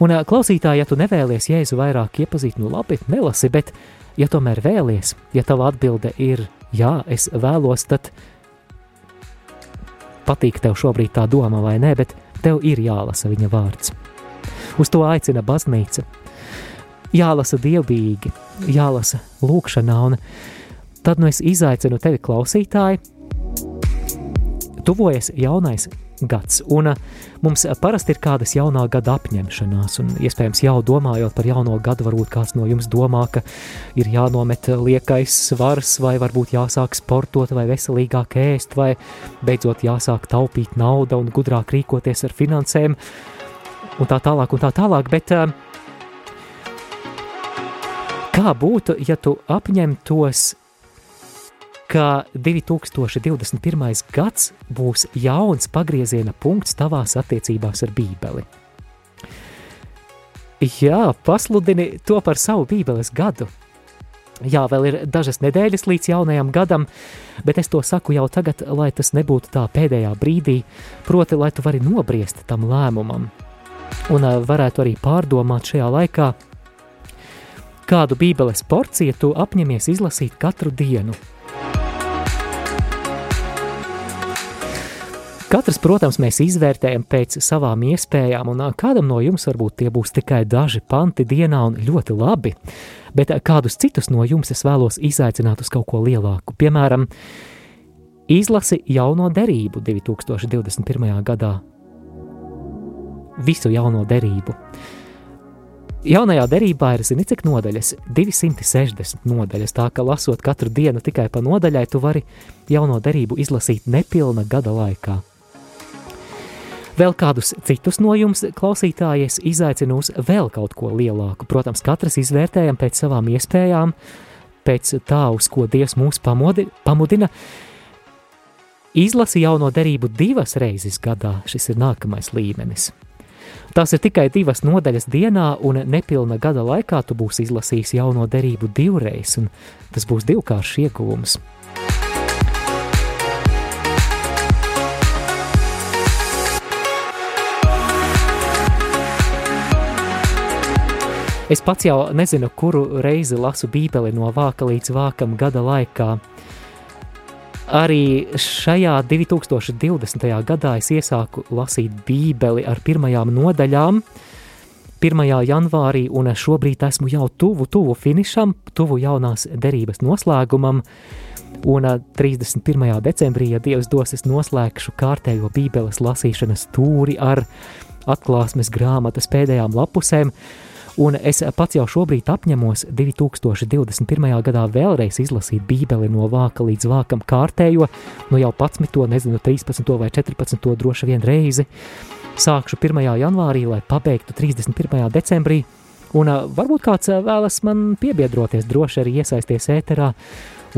Un, klausītāji, ja tu nevēlies Jēzu vairāk iepazīt, nu labi, nelasi, bet, ja tomēr vēlies, ja tava atbilde ir jā, es vēlos, tad patīk tev šobrīd tā doma vai nē, bet tev ir jālasa viņa vārds. Uz to aicina baznīca. Jālasa dievbijīgi, jālasa lūkšanā, un tad nu es izaicinu tevi klausītāji, tuvojas jaunais gads, un uh, mums parasti ir kādas jaunā gada apņemšanās, un iespējams jau domājot par jauno gadu, varbūt kāds no jums domā, ka ir jānomet liekais svars, vai varbūt jāsāk sportot, vai veselīgāk ēst, vai beidzot jāsāk taupīt naudu un gudrāk rīkoties ar finansēm, un tā tālāk, un tā tālāk, bet uh, kā būtu, ja tu apņemtos ka 2021. gads būs jauns pagrieziena punkts tavās attiecībās ar Bībeli. Jā, pasludini to par savu Bībeles gadu. Jā, vēl ir dažas nedēļas līdz jaunajam gadam, bet es to saku jau tagad, lai tas nebūtu tā pēdējā brīdī, proti, lai tu vari nobriest tam lēmumam. un varētu arī pārdomāt šajā laikā, kādu bībeles porciju tu apņemies izlasīt katru dienu. Katrs, protams, mēs izvērtējam pēc savām iespējām, un kādam no jums varbūt tie būs tikai daži panti dienā un ļoti labi, bet kādus citus no jums es vēlos izaicināt uz kaut ko lielāku. Piemēram, izlasi jauno derību 2021. gadā. Visu jauno derību. Jaunajā derībā ir, zini, cik nodaļas? 260 nodaļas, tā ka lasot katru dienu tikai pa nodaļai, tu vari jauno derību izlasīt nepilna gada laikā. Vēl kādus citus no jums, klausītājies, izaicinu uz vēl kaut ko lielāku. Protams, katrs izvērtējam pēc savām iespējām, pēc tā, uz ko Dievs mūs pamodi, pamudina. Izlasi jauno derību divas reizes gadā, šis ir nākamais līmenis. Tās ir tikai divas nodaļas dienā, un nepilna gada laikā tu būsi izlasījis jauno derību divreiz, un tas būs divkāršs ieguvums. Es pats jau nezinu, kuru reizi lasu Bībeli no vāka līdz vākam gada laikā. Arī šajā 2020. gadā es iesāku lasīt Bībeli ar pirmajām nodaļām, 1. janvārī, un šobrīd esmu jau tuvu, tuvu finišam, tuvu jaunās derības noslēgumam. Un 31. decembrī, ja Dievs dos, es noslēgšu kārtējo Bībeles lasīšanas tūri ar atklāsmes grāmatas pēdējām lapusēm. Un es pats jau šobrīd apņemos 2021. gadā vēlreiz izlasīt Bībeli no vāka līdz vākam kārtējo, nu jau 11, nezinu, 13 vai 14 droši vien reizi. Sākšu 1. janvārī, lai pabeigtu 31. decembrī, un varbūt kāds vēlas man piebiedroties, droši arī iesaisties ēterā,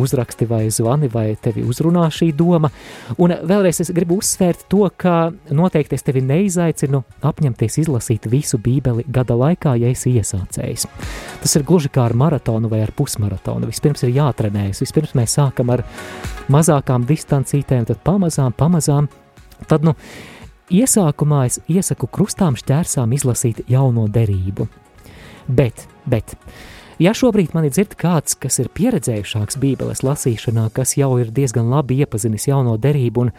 uzraksti vai zvani, vai tevi uzrunā šī doma. Un vēlreiz es gribu uzsvērt to, ka noteikti es tevi neizaicinu apņemties izlasīt visu Bībeli gada laikā, ja esi iesācējis. Tas ir gluži kā ar maratonu vai ar pusmaratonu. Vispirms ir jātrenējas, vispirms mēs sākam ar mazākām distancītēm, tad pamazām, pamazām. Tad, nu, iesākumā es iesaku krustām šķērsām izlasīt jauno derību. Bet, bet, Ja šobrīd mani dzird kāds, kas ir pieredzējušāks Bībeles lasīšanā, kas jau ir diezgan labi iepazinis jauno derību un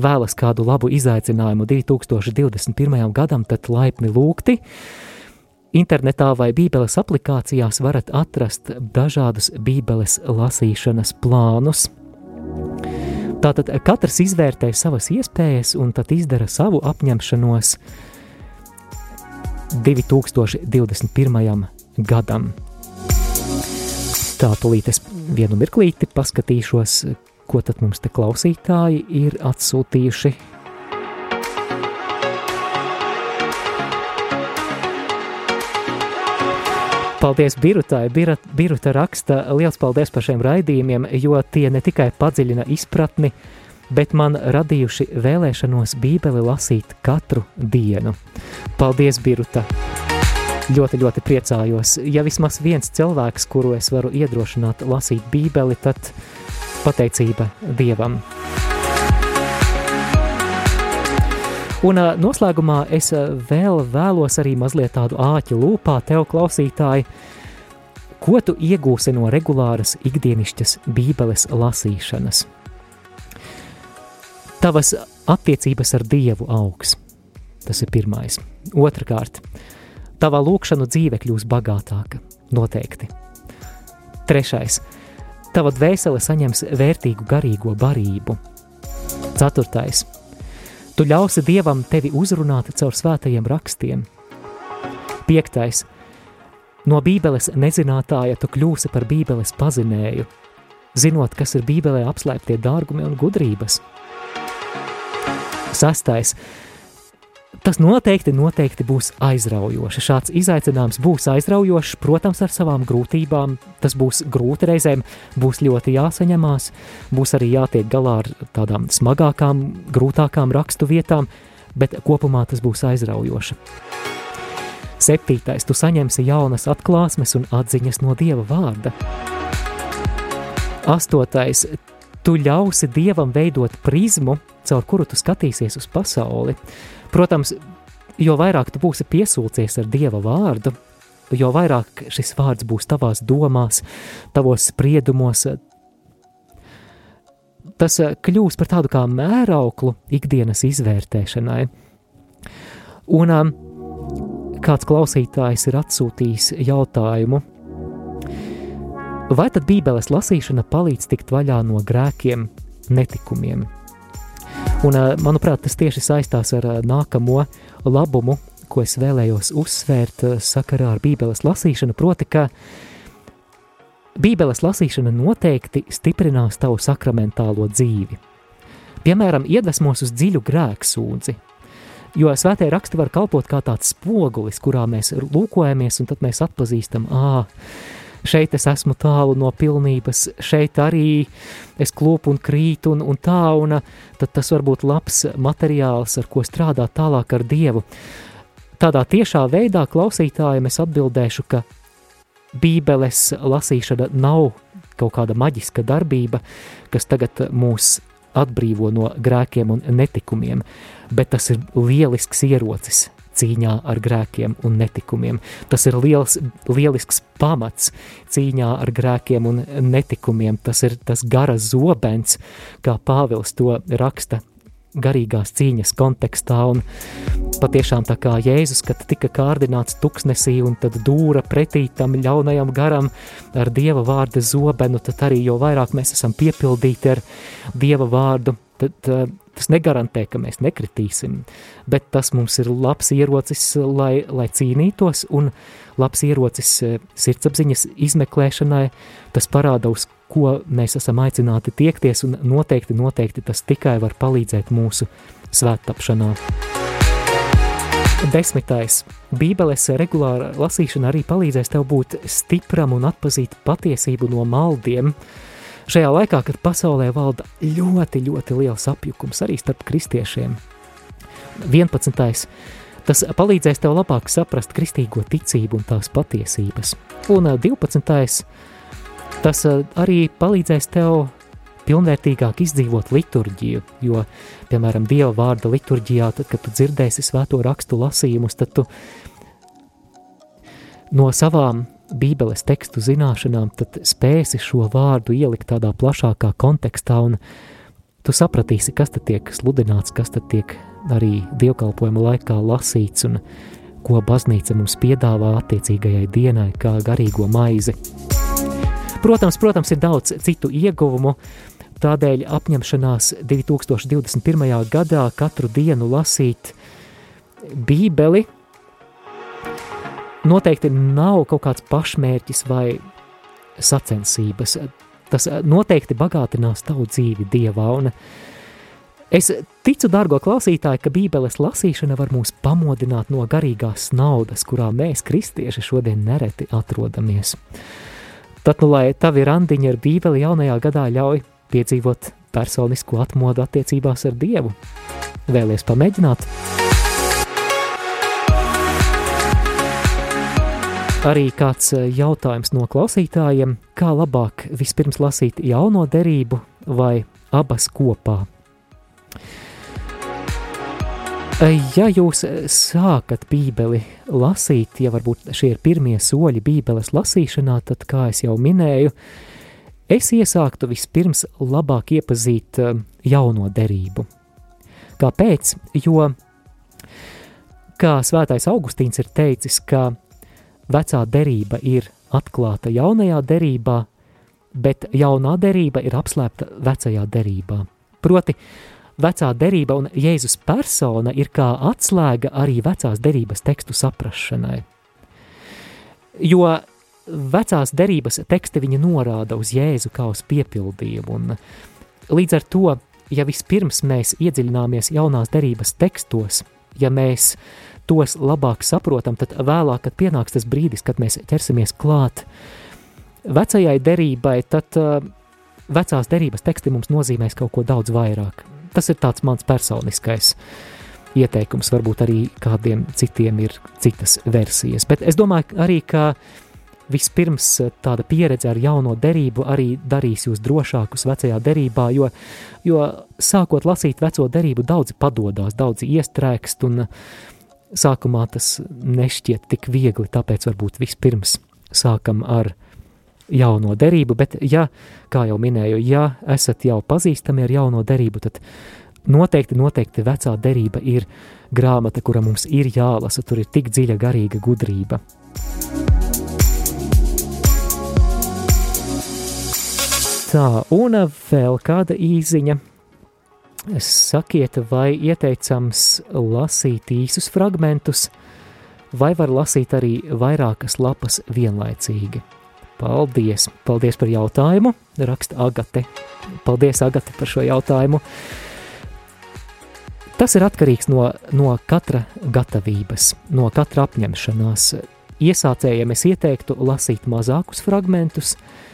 vēlas kādu labu izaicinājumu 2021. gadam, tad laipni lūgti. Internetā vai Bībeles aplikācijās varat atrast dažādus Bībeles lasīšanas plānus. Tātad katrs izvērtē savas iespējas un tad izdara savu apņemšanos 2021. gadam. Tā tūlīt es vienu mirklīti paskatīšos, ko tad mums te klausītāji ir atsūtījuši. Paldies Birutai. Biruta raksta, liels paldies par šiem raidījumiem, jo tie ne tikai padziļina izpratni, bet man radījuši vēlēšanos Bībeli lasīt katru dienu. Paldies, Biruta! Ļoti, ļoti priecājos. Ja vismaz viens cilvēks, kuru es varu iedrošināt lasīt Bībeli, tad pateicība Dievam. Un noslēgumā es vēl vēlos arī mazliet tādu āķu lūpā tev, klausītāji, ko tu iegūsi no regulāras ikdienišķas Bībeles lasīšanas. Tavas attiecības ar Dievu augs. Tas ir pirmais. Otrakārt, Tavā lūkšanu dzīve kļūs bagātāka, noteikti. Trešais. Tava dvēsele saņems vērtīgu garīgo barību. Ceturtais. Tu ļausi Dievam tevi uzrunāt caur svētajiem rakstiem. Piektais. No Bībeles nezinātāja tu kļūsi par Bībeles pazinēju, zinot, kas ir Bībelē apslēptie dārgumi un gudrības. Sastais Tas noteikti, noteikti būs aizraujoši. Šāds izaicinājums būs aizraujošs, protams, ar savām grūtībām. Tas būs grūti reizēm, būs ļoti jāsaņemās, būs arī jātiek galā ar tādām smagākām, grūtākām rakstu vietām, bet kopumā tas būs aizraujoši. Septītais, tu saņemsi jaunas atklāsmes un atziņas no Dieva vārda. Astotais, tu ļausi Dievam veidot prizmu, caur kuru tu skatīsies uz pasauli. Protams, jo vairāk tu būsi piesulcies ar Dieva vārdu, jo vairāk šis vārds būs tavās domās, tavos spriedumos, tas kļūs par tādu kā mērauklu ikdienas izvērtēšanai. Un um, kāds klausītājs ir atsūtījis jautājumu, vai tad Bībeles lasīšana palīdz tikt vaļā no grēkiem, netikumiem? Un, uh, manuprāt, tas tieši saistās ar uh, nākamo labumu, ko es vēlējos uzsvērt uh, sakarā ar Bībeles lasīšanu, proti, ka Bībeles lasīšana noteikti stiprinās tavu sakramentālo dzīvi. Piemēram, iedvesmos uz dziļu grēksūdzi, Jo svētie raksti var kalpot kā tāds spogulis, kurā mēs lūkojamies, un tad mēs atpazīstam, ah, šeit es esmu tālu no pilnības, šeit arī es klopu un krītu, un, un tā, un tad tas var būt labs materiāls, ar ko strādāt tālāk ar Dievu. Tādā tiešā veidā klausītājiem es atbildēšu, ka Bībeles lasīšana nav kaut kāda maģiska darbība, kas tagad mūs atbrīvo no grēkiem un netikumiem, bet tas ir lielisks ierocis cīņā ar grēkiem un netikumiem. Tas ir liels, lielisks pamats cīņā ar grēkiem un netikumiem. Tas ir tas gara zobens, kā Pāvils to raksta garīgās cīņas kontekstā. Un patiešām tā kā Jēzus, kad tika kārdināts tuksnesī un tad dūra pretī tam ļaunajam garam ar Dieva vārda zobenu, tad arī jo vairāk mēs esam piepildīti ar Dieva vārdu, tad uh, tas negarantē, ka mēs nekritīsim, bet tas mums ir labs ierocis, lai, lai cīnītos, un labs ierocis uh, sirdsapziņas izmeklēšanai, tas parāda, uz ko mēs esam aicināti tiekties, un noteikti, noteikti tas tikai var palīdzēt mūsu svēttapšanā. Desmitais. Bībeles regulāra lasīšana arī palīdzēs tev būt stipram un atpazīt patiesību no maldiem. Šajā laikā, kad pasaulē valda ļoti, ļoti liels apjukums arī starp kristiešiem. 11. Tas palīdzēs tev labāk saprast kristīgo ticību un tās patiesības. Un 12 Tas eh, arī palīdzēs tev pilnvērtīgāk izdzīvot liturģiju, jo, piemēram, Dieva vārda liturģijā, tad, kad tu dzirdēsi svēto rakstu lasījumus, tad tu no savām bībeles tekstu zināšanām tad spēsi šo vārdu ielikt tādā plašākā kontekstā un tu sapratīsi, kas tad tiek sludināts, kas tad tiek arī dievkalpojuma laikā lasīts un ko baznīca mums piedāvā attiecīgajai dienai kā garīgo maizi. Protams, protams, ir daudz citu ieguvumu, tādēļ apņemšanās 2021. gadā katru dienu lasīt Bībeli noteikti nav kaut kāds pašmērķis vai sacensības. Tas noteikti bagātinās tavu dzīvi Dievā, un es ticu, dārgo klausītāji, ka Bībeles lasīšana var mūs pamodināt no garīgās naudas, kurā mēs, kristieši, šodien nereti atrodamies. Tad, nu, lai tavi randiņi ar Bībeli jaunajā gadā ļauj piedzīvot personisko atmodu attiecībās ar Dievu. Vēlies pamēģināt? Arī kāds eh, jautājums no klausītājiem, kā labāk vispirms lasīt jauno derību vai abas kopā? Ja jūs sākat Bībeli lasīt, ja varbūt šie ir pirmie soļi Bībeles lasīšanā, tad, kā jau minēju, es iesāktu vispirms labāk iepazīt eh, jauno derību. Kāpēc? Jo, kā svētais Augustīns ir teicis, ka vecā derība ir atklāta jaunajā derībā, bet jaunā derība ir apslēpta vecajā derībā. Proti, vecā derība un Jēzus persona ir kā atslēga arī vecās derības tekstu saprašanai. Jo vecās derības teksti viņa norāda uz Jēzu kā uz piepildījumu, un līdz ar to, ja vispirms mēs iedziļināmies jaunās derības tekstos, ja mēs tos labāk saprotam, tad vēlāk, kad pienāks tas brīdis, kad mēs ķersimies klāt vecajai derībai, tad uh, vecās derības teksti mums nozīmēs kaut ko daudz vairāk. Tas ir tāds mans personiskais ieteikums, varbūt arī kādiem citiem ir citas versijas. Bet es domāju arī, ka vispirms tāda pieredze ar jauno derību arī darīs jūs drošākus vecajā derībā, jo, jo sākot lasīt veco derību, daudzi padodās, daudzi iestrēgst un sākumā tas nešķiet tik viegli, tāpēc varbūt vispirms sākam ar jauno derību, bet ja, kā jau minēju, ja esat jau pazīstami ar jauno derību, tad noteikti, noteikti vecā derība ir grāmata, kura mums ir jālasa, tur ir tik dziļa garīga gudrība. Tā, un vēl kāda īziņa. Sakiet, vai ieteicams lasīt īsus fragmentus, vai var lasīt arī vairākas lapas vienlaicīgi? Paldies! Paldies par jautājumu! Raksta Agate. Paldies, Agate, par šo jautājumu! Tas ir atkarīgs no, no katra gatavības, no katra apņemšanās. Iesācējiem es ieteiktu lasīt mazākus fragmentus, uh,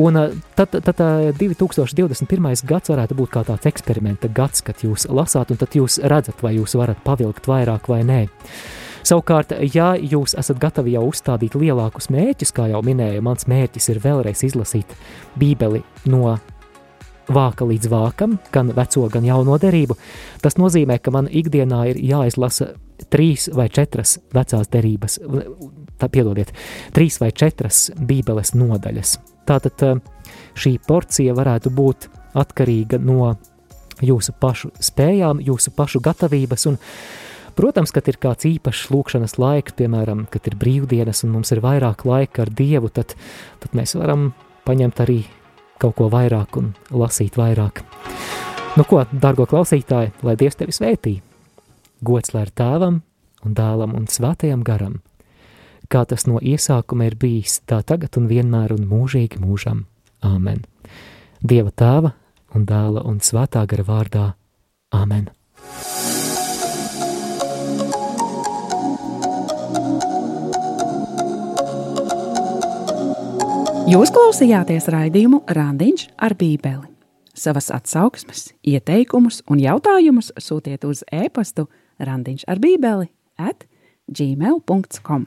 Un tad, tad 2021. gads varētu būt kā tāds eksperimenta gads, kad jūs lasāt, un tad jūs redzat, vai jūs varat pavilkt vairāk vai nē. Savukārt, ja jūs esat gatavi jau uzstādīt lielākus mērķus, kā jau minēju, mans mērķis ir vēlreiz izlasīt Bībeli no vāka līdz vākam, gan veco, gan jauno derību, tas nozīmē, ka man ikdienā ir jāizlasa trīs vai četras vecās derības, tā piedodiet, trīs vai četras Bībeles nodaļas. Tātad eh, šī porcija varētu būt atkarīga no jūsu pašu spējām, jūsu pašu gatavības un Protams, kad ir kāds īpašs lūkšanas laiks, piemēram, kad ir brīvdienas un mums ir vairāk laika ar Dievu, tad, tad mēs varam paņemt arī kaut ko vairāk un lasīt vairāk. Nu ko, dārgo klausītāji, lai Dievs tevi svētī! Gods lai ir tēvam un dēlam un svētajam garam! Kā tas no iesākuma ir bijis, tā tagad un vienmēr un mūžīgi mūžam. Āmen. Dieva tēva un dēla un svētā gara vārdā. Āmen. Jūs klausījāties raidījumu Randiņš ar Bībeli. Savas atsauksmes, ieteikumus un jautājumus sūtiet uz e-pastu Randiņš ar Bībeli at gmail.com.